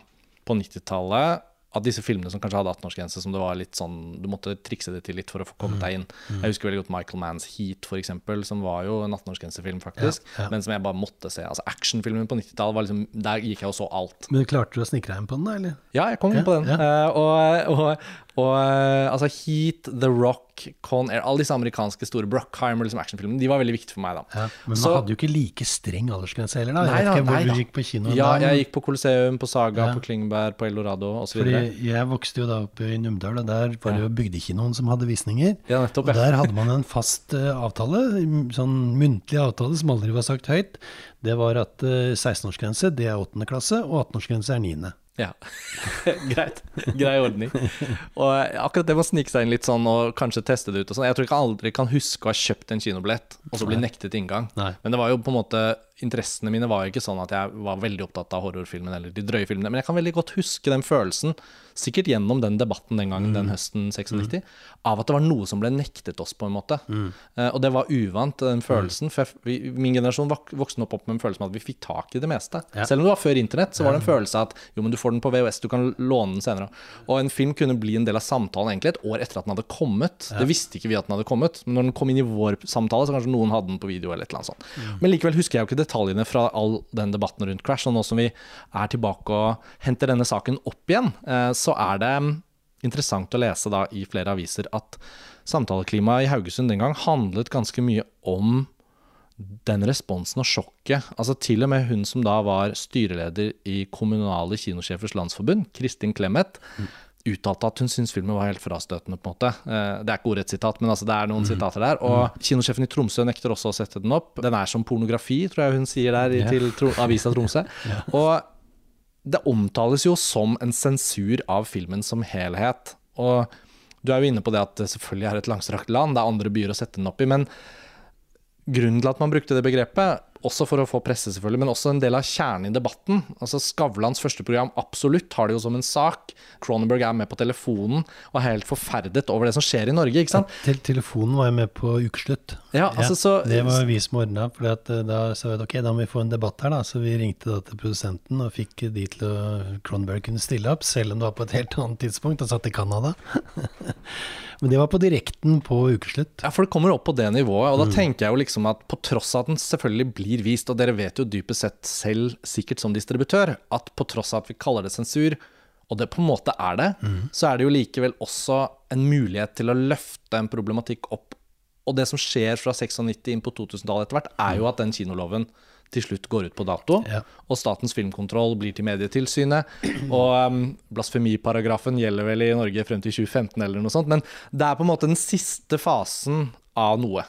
Speaker 1: på 90-tallet at disse filmene som kanskje hadde 18-årsgrense, som det var litt sånn Du måtte trikse det til litt for å få
Speaker 2: Mm.
Speaker 1: kommet deg inn. Jeg husker veldig godt Michael Manns Heat, for eksempel, som var jo en 18-årsgrensefilm, faktisk,
Speaker 2: Ja, ja.
Speaker 1: men som jeg bare måtte se. Altså Actionfilmen på 90-tallet liksom Der gikk jeg og så alt.
Speaker 2: Men klarte du å snikre deg inn på den, da? eller?
Speaker 1: Ja, jeg kom inn på den. Eh, og, og, og eh, altså Heat, The Rock, Con Air Alle disse amerikanske store Brockheimer liksom actionfilmene, de var veldig viktige for meg da.
Speaker 2: Ja, men
Speaker 1: Så-
Speaker 2: man hadde jo ikke like streng aldersgrense heller, da.
Speaker 1: Nei
Speaker 2: Jeg vet
Speaker 1: da,
Speaker 2: ikke hvor
Speaker 1: nei
Speaker 2: du gikk på kino
Speaker 1: Ja,
Speaker 2: men-
Speaker 1: jeg gikk på Colosseum, på Saga,
Speaker 2: Ja.
Speaker 1: på Klingberg, på Eldorado osv.
Speaker 2: Jeg vokste jo da opp i Numedal, og der var det jo bygdekinoen som hadde visninger.
Speaker 1: Ja, nettopp.
Speaker 2: Og der hadde man en fast uh, avtale, sånn muntlig avtale som aldri var sagt høyt. Det var at uh, 16-årsgrense, det er 8. klasse, og 18-årsgrense er 9.
Speaker 1: Ja. Greit. Grei ordning. Og akkurat det med å snike seg inn litt sånn og kanskje teste det ut og sånn Jeg tror ikke jeg aldri kan huske å ha kjøpt en kinobillett og så bli nektet inngang.
Speaker 2: Nei.
Speaker 1: Men det var jo på en måte Interessene mine var ikke sånn at jeg var veldig opptatt av horrorfilmen eller de drøye filmene. Men jeg kan veldig godt huske den følelsen, sikkert gjennom den debatten den gangen, den høsten 96, av at det var noe som ble nektet oss, på en måte. Eh, og det var uvant, den følelsen. For jeg, vi, min generasjon vok vokste opp opp med en følelse av at vi fikk tak i det meste.
Speaker 2: Ja.
Speaker 1: Selv om det var før internett, så var det en følelse av at jo, men du får den på VHS, du kan låne den senere. Og en film kunne bli en del av samtalen egentlig et år etter at den hadde kommet. Det visste ikke vi at den hadde kommet, men når den kom inn i vår samtale, så kanskje noen hadde den på video eller et eller annet sånt. Men likevel husker jeg jo ikke detaljene fra all den debatten rundt Crash. Og nå som vi er tilbake og henter denne saken opp igjen, eh, så er det interessant å lese da i flere aviser at samtaleklimaet i Haugesund den gang handlet ganske mye om den responsen og sjokket. Altså Til og med hun som da var styreleder i Kommunale kinosjefers landsforbund, Kristin Clemet, uttalte at hun syntes filmen var helt frastøtende. på en måte. Eh, Det er ikke ordrett sitat, men altså det er noen sitater der. Og kinosjefen i Tromsø nekter også å sette den opp. Den er som pornografi, tror jeg hun sier der i- til tro avisa Tromsø. Og det omtales jo som en sensur av filmen som helhet. Og du er jo inne på det at det selvfølgelig er et langstrakt land, det er andre byer å sette den opp i. Men grunnen til at man brukte det begrepet, også for å få presse selvfølgelig, men også en del av kjernen i debatten. Altså Skavlans første program Absolutt har det jo som en sak. Cronenberg er med på telefonen og er helt forferdet over det som skjer i Norge, ikke sant?
Speaker 2: Til telefonen var jeg med på ukeslutt.
Speaker 1: Ja, altså så
Speaker 2: det var vi som ordna, for da sa vi at ok, da må vi få en debatt her, da. Så vi ringte da til produsenten og fikk de til å Cronenberg kunne stille opp, selv om det var på et helt annet tidspunkt. Han satt i Canada. Men det var på direkten på ukeslutt.
Speaker 1: Ja, for det kommer opp på det nivået, og da tenker jeg jo liksom at på tross av at den selvfølgelig blir vist, og dere vet jo dypest sett selv, sikkert som distributør, at på tross av at vi kaller det sensur, og det på en måte er det, så er det jo likevel også en mulighet til å løfte en problematikk opp. Og det som skjer fra 96 inn på 2000-tallet etter hvert, er jo at den kinoloven til slutt går ut på dato,
Speaker 2: Ja.
Speaker 1: og Statens filmkontroll blir til Medietilsynet. Og um, blasfemiparagrafen gjelder vel i Norge frem til 2015 eller noe sånt, men det er på en måte den siste fasen av noe.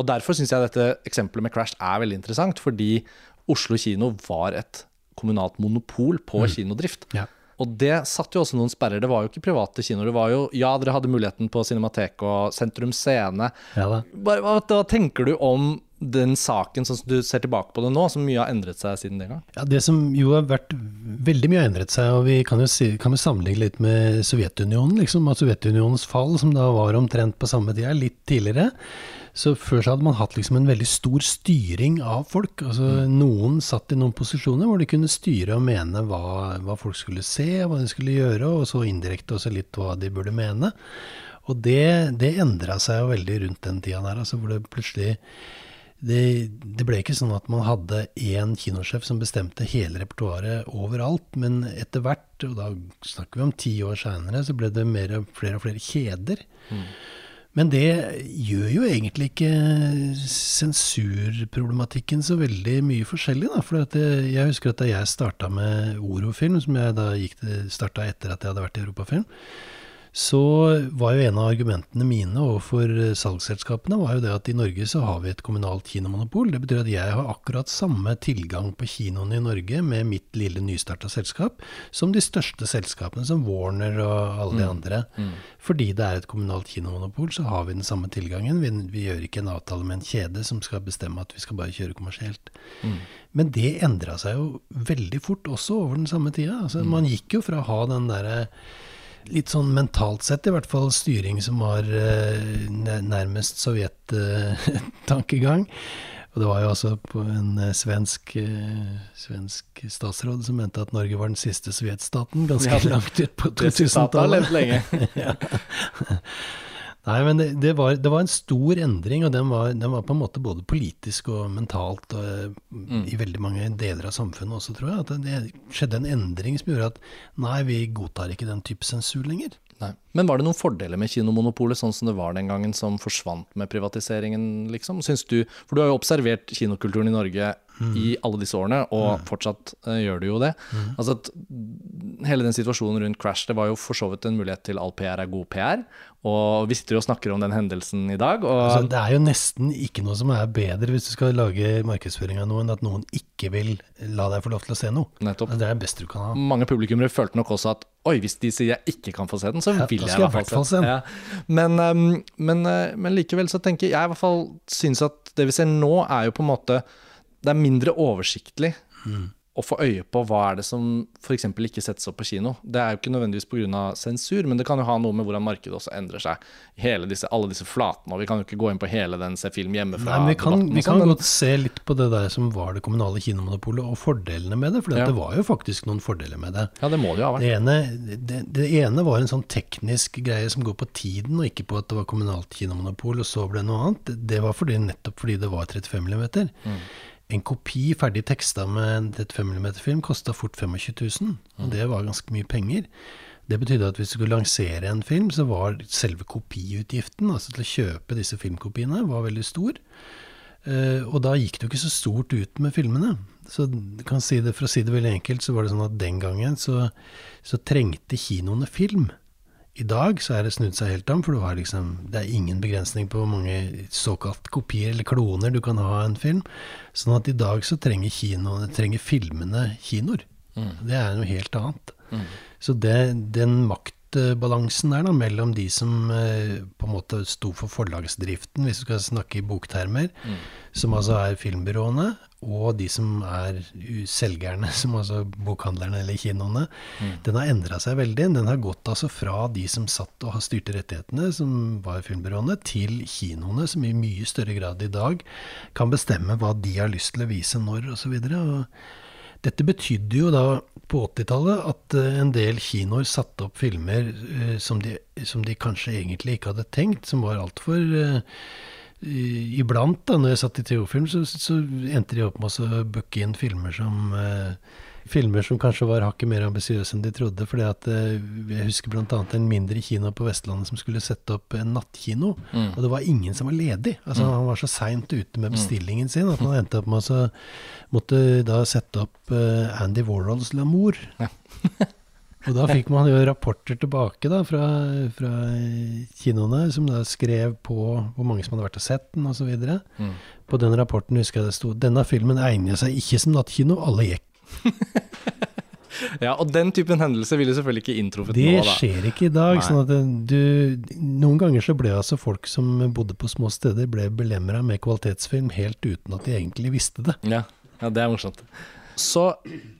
Speaker 1: Og derfor syns jeg dette eksempelet med Crash er veldig interessant, fordi Oslo kino var et kommunalt monopol på kinodrift.
Speaker 2: Ja.
Speaker 1: Og det satte jo også noen sperrer. Det var jo ikke private kinoer. Det var jo, ja, dere hadde muligheten på Cinemateket og Sentrum Scene.
Speaker 2: Ja.
Speaker 1: Bare, hva, hva tenker du om den saken, sånn som du ser tilbake på det nå, som mye har endret seg siden den gang?
Speaker 2: Ja, Det som jo har vært veldig mye har endret seg, og vi kan jo si, kan vi sammenligne litt med Sovjetunionen. liksom, at Sovjetunionens fall, som da var omtrent på samme tida, litt tidligere. Så Før så hadde man hatt liksom en veldig stor styring av folk. altså Noen satt i noen posisjoner hvor de kunne styre og mene hva, hva folk skulle se, hva de skulle gjøre, og så indirekte også litt hva de burde mene. Og det, det endra seg jo veldig rundt den tida der, altså hvor det plutselig det, det ble ikke sånn at man hadde én kinosjef som bestemte hele repertoaret overalt, men etter hvert, og da snakker vi om ti år seinere, så ble det mer, flere og flere kjeder. Men det gjør jo egentlig ikke sensurproblematikken så veldig mye forskjellig. Da. For at jeg husker at da jeg starta med Orofilm, som jeg da starta etter at jeg hadde vært i Europafilm, så var jo en av argumentene mine overfor eh, salgsselskapene var jo det at i Norge så har vi et kommunalt kinomonopol. Det betyr at jeg har akkurat samme tilgang på kinoene i Norge med mitt lille nystarta selskap som de største selskapene som Warner og alle de
Speaker 1: Mm.
Speaker 2: andre. Fordi det er et kommunalt kinomonopol, så har vi den samme tilgangen. Vi, vi gjør ikke en avtale med en kjede som skal bestemme at vi skal bare kjøre kommersielt.
Speaker 1: Mm.
Speaker 2: Men det endra seg jo veldig fort også over den samme tida. Altså, Man gikk jo fra å ha den derre litt sånn mentalt sett, i hvert fall styring som var eh, nærmest sovjet-tankegang. Og det var jo altså på en eh, svensk, eh, svensk statsråd som mente at Norge var den siste sovjetstaten, ganske
Speaker 1: Ja,
Speaker 2: langt ut på
Speaker 1: Det sitatet har
Speaker 2: 2000-tallet. Nei, men det, det, var, det var en stor endring, og den var, den var på en måte både politisk og mentalt og, eh,
Speaker 1: Mm.
Speaker 2: i veldig mange deler av samfunnet også, tror jeg. At det, det skjedde en endring som gjorde at nei, vi godtar ikke den type sensur lenger.
Speaker 1: Nei. Men var det noen fordeler med kinomonopolet sånn som det var den gangen, som forsvant med privatiseringen, liksom? Syns du For du har jo observert kinokulturen i Norge i alle disse årene, og fortsatt uh, gjør du jo det. Altså at hele den situasjonen rundt Crash, det var jo for så vidt en mulighet til all PR er god PR. Og vi sitter jo og snakker om den hendelsen i dag, og
Speaker 2: Altså, det er jo nesten ikke noe som er bedre hvis du skal lage markedsføring av noe, enn at noen ikke vil la deg få lov til å se noe.
Speaker 1: nettopp.
Speaker 2: Altså, det er det beste du kan ha.
Speaker 1: Mange publikummere følte nok også at oi, hvis de sier jeg ikke kan få se den, så vil
Speaker 2: da
Speaker 1: jeg i hvert fall
Speaker 2: se den.
Speaker 1: Men, um, men, uh, men likevel så tenker jeg i hvert fall syns at det vi ser nå, er jo på en måte Det er mindre oversiktlig
Speaker 2: Mm.
Speaker 1: Å få øye på hva er det som f.eks. ikke settes opp på kino. Det er jo ikke nødvendigvis pga. sensur, men det kan jo ha noe med hvordan markedet også endrer seg. Hele disse, alle disse flatene, og vi kan jo ikke gå inn på hele den se film hjemmefra.
Speaker 2: Nei, men vi kan, vi
Speaker 1: sånn,
Speaker 2: kan
Speaker 1: men-
Speaker 2: godt se litt på det der som var det kommunale kinomonopolet, og fordelene med det. For
Speaker 1: Ja.
Speaker 2: det var jo faktisk noen fordeler med det.
Speaker 1: Ja, det må det jo ha vært.
Speaker 2: Det ene, det, det ene var en sånn teknisk greie som går på tiden, og ikke på at det var kommunalt kinomonopol, og så ble det noe annet. Det- Det var fordi, nettopp fordi det var 35 mm. En kopi ferdig teksta med en 35 mm-film kosta fort 25 000, og det var ganske mye penger. Det betydde at hvis du skulle lansere en film, så var selve kopiutgiften, altså til å kjøpe disse filmkopiene, var veldig stor. Eh, og da gikk det jo ikke så stort ut med filmene. Så kan si det, For å si det veldig enkelt, så var det sånn at den gangen så, så trengte kinoene film. I dag så er det snudd seg helt om, for du har liksom, det er ingen begrensning på hvor mange såkalt kopier eller kloner du kan ha av en film. Sånn at i dag så trenger, kinoene, trenger filmene kinoer. Det er noe helt annet. Så det, den maktbalansen der da, mellom de som eh, på en måte sto for forlagsdriften, hvis du skal snakke i boktermer, som altså er filmbyråene, og de som er selgerne, som altså bokhandlerne eller kinoene, den har endra seg veldig. Den har gått altså fra de som satt og har styrte rettighetene, som var filmbyråene, til kinoene, som i mye større grad i dag kan bestemme hva de har lyst til å vise når, osv. Dette betydde jo da på 80-tallet at eh, en del kinoer satte opp filmer eh, som, de, som de kanskje egentlig ikke hadde tenkt, som var altfor uh, Iblant, da. Når jeg satt i teorfilm, så, så endte de opp med å booke inn filmer som eh, Filmer som kanskje var hakket mer ambisiøse enn de trodde. fordi at eh, Jeg husker bl.a. en mindre kino på Vestlandet som skulle sette opp en nattkino.
Speaker 1: Mm.
Speaker 2: Og det var ingen som var ledig. Altså Han var så seint ute med bestillingen sin at man endte opp med å måtte da sette opp eh, Andy Warhols L'amour. Og da fikk man jo rapporter tilbake da fra, fra kinoene, som da skrev på hvor mange som hadde vært og sett den osv.
Speaker 1: Mm.
Speaker 2: På den rapporten husker jeg det sto denne filmen egner seg ikke som nattkino, alle gikk.
Speaker 1: Ja, og den typen hendelse ville selvfølgelig ikke inntruffet
Speaker 2: Det
Speaker 1: nå, Det
Speaker 2: skjer ikke i dag.
Speaker 1: Nei.
Speaker 2: sånn at du, Noen ganger så ble altså folk som bodde på små steder, ble belemra med kvalitetsfilm helt uten at de egentlig visste det.
Speaker 1: Ja, ja, det er morsomt. Så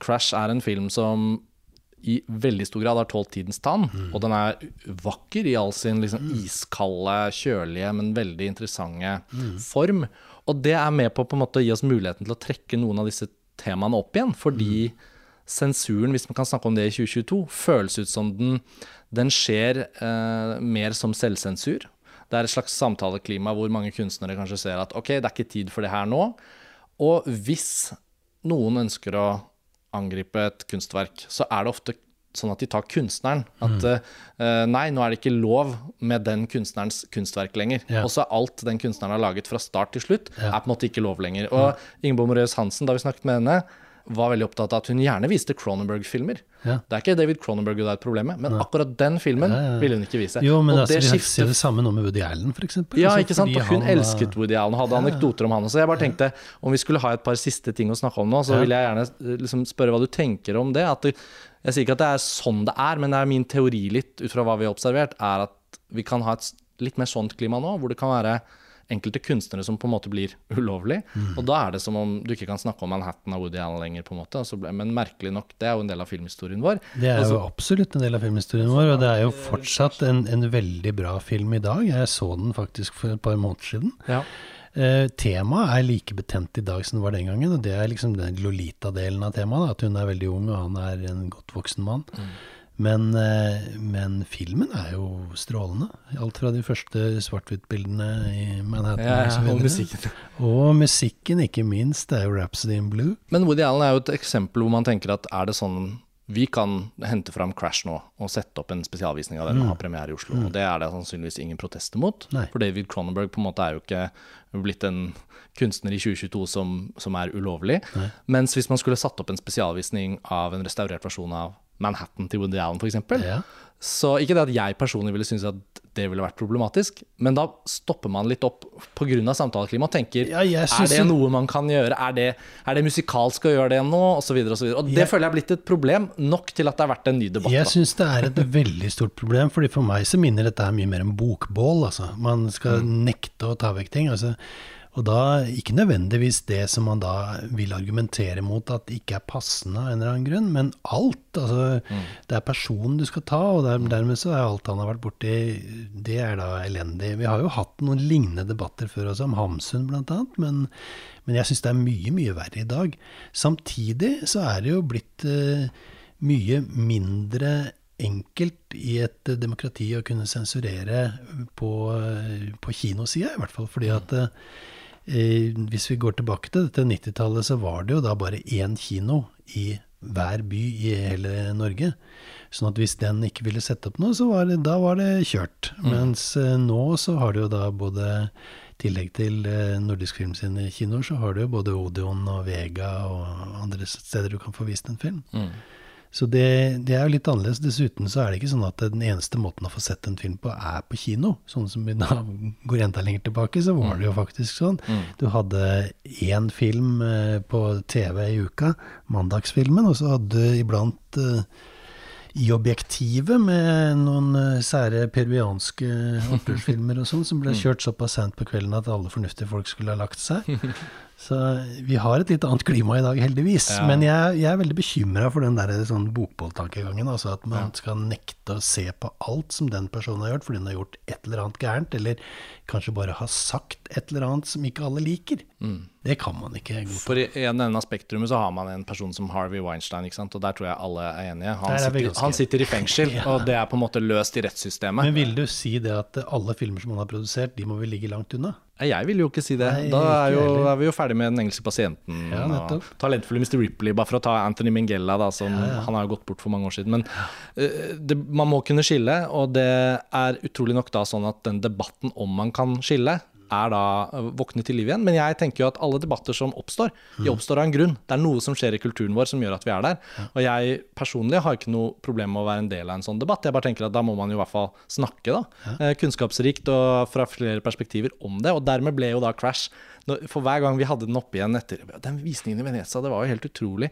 Speaker 1: Crash er en film som i veldig stor grad har tålt tidens tann. Og den er vakker i all sin liksom, iskalde, kjølige, men veldig interessante form. Og det er med på, på måte, å gi oss muligheten til å trekke noen av disse temaene opp igjen. Fordi sensuren, hvis man kan snakke om det i 2022, føles ut som den, den skjer eh, mer som selvsensur. Det er et slags samtaleklima hvor mange kunstnere kanskje ser at ok, det er ikke tid for det her nå. Og hvis noen ønsker å angripe et kunstverk, så er det ofte sånn at de tar kunstneren. At uh, nei, nå er det ikke lov med den kunstnerens kunstverk lenger.
Speaker 2: Ja.
Speaker 1: Og så alt den kunstneren har laget fra start til slutt,
Speaker 2: Ja.
Speaker 1: er på en måte ikke lov lenger. Og Ingeborg Moreus Hansen, da vi snakket med henne, var veldig opptatt av at hun gjerne viste Cronenberg-filmer.
Speaker 2: Ja.
Speaker 1: Det er ikke David Cronenberg det er et problem med, men akkurat den filmen
Speaker 2: Ja, ja, ja.
Speaker 1: ville hun ikke vise.
Speaker 2: Jo, men
Speaker 1: og
Speaker 2: altså,
Speaker 1: det
Speaker 2: vi
Speaker 1: skiftet
Speaker 2: ser det samme nå med Woody Allen, for eksempel.
Speaker 1: ja,
Speaker 2: Altså,
Speaker 1: ikke sant? Og hun
Speaker 2: han
Speaker 1: elsket Woody Allen og hadde anekdoter om han også. Jeg bare tenkte, om vi skulle ha et par siste ting å snakke om nå, så
Speaker 2: Ja.
Speaker 1: vil jeg gjerne eh, liksom spørre hva du tenker om det. At det, jeg sier ikke at det er sånn det er, men det er min teori litt ut fra hva vi har observert, er at vi kan ha et litt mer sånt klima nå, hvor det kan være enkelte kunstnere som på en måte blir ulovlig.
Speaker 2: Mm.
Speaker 1: Og da er det som om du ikke kan snakke om Manhattan av Woody Allen lenger, på en måte. Altså, men merkelig nok, det er jo en del av filmhistorien vår.
Speaker 2: Det er jo
Speaker 1: Altså-
Speaker 2: absolutt en del av filmhistorien vår, og det er jo fortsatt en, en veldig bra film i dag. Jeg så den faktisk for et par måneder siden.
Speaker 1: Ja.
Speaker 2: Eh, temaet er like betent i dag som det var den gangen, og det er liksom den Lolita-delen av temaet. Da, at hun er veldig ung, og han er en godt voksen mann.
Speaker 1: Mm.
Speaker 2: Men, eh, men filmen er jo strålende. Alt fra de første svart-hvitt-bildene i Manhattan
Speaker 1: Ja,
Speaker 2: og
Speaker 1: ja, og
Speaker 2: videre.
Speaker 1: musikken.
Speaker 2: Og musikken, ikke minst. Det er jo 'Rhapsody in Blue'.
Speaker 1: Men Woody Allen er jo et eksempel hvor man tenker at er det sånn vi kan hente fram Crash nå og sette opp en spesialvisning av den og ha premiere i Oslo. Og det er det sannsynligvis ingen protester mot.
Speaker 2: Nei.
Speaker 1: For David Cronenberg på en måte er jo ikke blitt en kunstner i 2022 som, som er ulovlig. Mens hvis man skulle satt opp en spesialvisning av en restaurert versjon av Manhattan til Woody Allen f.eks.,
Speaker 2: Ja.
Speaker 1: Så ikke det at jeg personlig ville synes at det ville vært problematisk, men da stopper man litt opp pga. samtaleklimaet og tenker
Speaker 2: Ja,
Speaker 1: er det noe man kan gjøre, er det, er det musikalsk å gjøre det nå, osv. Og, så videre, og det
Speaker 2: Jeg-
Speaker 1: føler jeg er blitt et problem nok til at det har vært en ny debatt.
Speaker 2: Jeg syns det er et veldig stort problem, fordi for meg så minner dette her mye mer om bokbål. Altså. Man skal
Speaker 1: Mm.
Speaker 2: nekte å ta vekk ting. Altså. Og da ikke nødvendigvis det som man da vil argumentere mot at ikke er passende av en eller annen grunn, men alt. Altså,
Speaker 1: Mm.
Speaker 2: Det er personen du skal ta, og der, dermed så er alt han har vært borti, det er da elendig. Vi har jo hatt noen lignende debatter før også, om Hamsun bl.a., men, men jeg syns det er mye, mye verre i dag. Samtidig så er det jo blitt uh, mye mindre enkelt i et demokrati å kunne sensurere på, eh, på kinosida, i hvert fall. Fordi at eh, hvis vi går tilbake til dette 90-tallet, så var det jo da bare én kino i hver by i hele Norge. Sånn at hvis den ikke ville sette opp noe, så var det, da var det kjørt. Mens eh, nå så har du jo da både i tillegg til eh, Nordisk Film sine kinoer, så har du jo både Odeon og Vega og andre steder du kan få vist en film.
Speaker 1: Mm.
Speaker 2: Så det, det er jo litt annerledes. Dessuten så er det ikke sånn at den eneste måten å få sett en film på, er på kino. Sånn som vi da går enda lenger tilbake, så var det jo faktisk sånn. Du hadde én film eh, på TV i uka, mandagsfilmen, og så hadde du iblant eh, i objektivet med noen eh, sære peruvianske opprørsfilmer og sånn, som ble kjørt såpass sent på kvelden at alle fornuftige folk skulle ha lagt seg. Så vi har et litt annet klima i dag, heldigvis.
Speaker 1: Ja.
Speaker 2: Men jeg, jeg er veldig bekymra for den der sånn bokbolltankegangen. Altså at man skal nekte å se på alt som den personen har gjort, fordi den har gjort et eller annet gærent, eller kanskje bare har sagt et eller annet som ikke alle liker. Det kan man ikke godta.
Speaker 1: For i en enden av spektrumet så har man en person som Harvey Weinstein, ikke sant? og der tror jeg alle er enige. Han,
Speaker 2: er
Speaker 1: sitter, han sitter i fengsel,
Speaker 2: Ja.
Speaker 1: og det er på en måte løst i rettssystemet.
Speaker 2: Men vil du si det at alle filmer som han har produsert, de må vi ligge langt unna?
Speaker 1: Jeg vil jo ikke si det.
Speaker 2: Nei,
Speaker 1: da er, jo, er vi jo ferdig med Den engelske pasienten.
Speaker 2: Ja,
Speaker 1: og talentfulle Mr. Ripley, bare for å ta Anthony Minghella, da, som han har jo gått bort for mange år siden. Men uh, det, man må kunne skille, og det er utrolig nok da sånn at den debatten om man kan skille, er da våkne til liv igjen. Men jeg tenker jo at alle debatter som oppstår, de oppstår av en grunn. Det er noe som skjer i kulturen vår som gjør at vi er der. Og jeg personlig har ikke noe problem med å være en del av en sånn debatt. Jeg bare tenker at da må man jo i hvert fall snakke, da. Eh, Kunnskapsrikt og fra flere perspektiver om det. Og dermed ble jo da Crash For hver gang vi hadde den oppe igjen etter den visningen i Venezia, det var jo helt utrolig.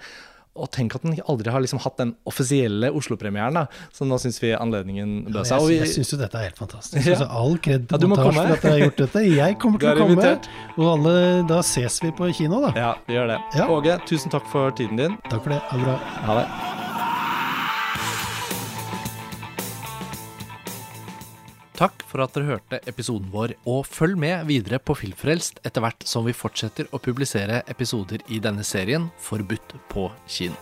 Speaker 1: Og tenk at den aldri har liksom hatt den offisielle Oslo-premieren, da. Så nå syns vi anledningen bød seg. Ja,
Speaker 2: Jeg, jeg syns jo dette er helt fantastisk.
Speaker 1: Ja.
Speaker 2: Altså, all kred
Speaker 1: Ja,
Speaker 2: til for at dere har gjort dette. Jeg kommer til å komme.
Speaker 1: invitert.
Speaker 2: Og alle, da ses vi på kino, da.
Speaker 1: ja, vi gjør det.
Speaker 2: Ja.
Speaker 1: Åge, tusen takk for tiden din.
Speaker 2: Takk for det. Ha det bra.
Speaker 1: Ha det. Takk for at dere hørte episoden vår, og følg med videre på Filmfrelst etter hvert som vi fortsetter å publisere episoder i denne serien Forbudt på kino.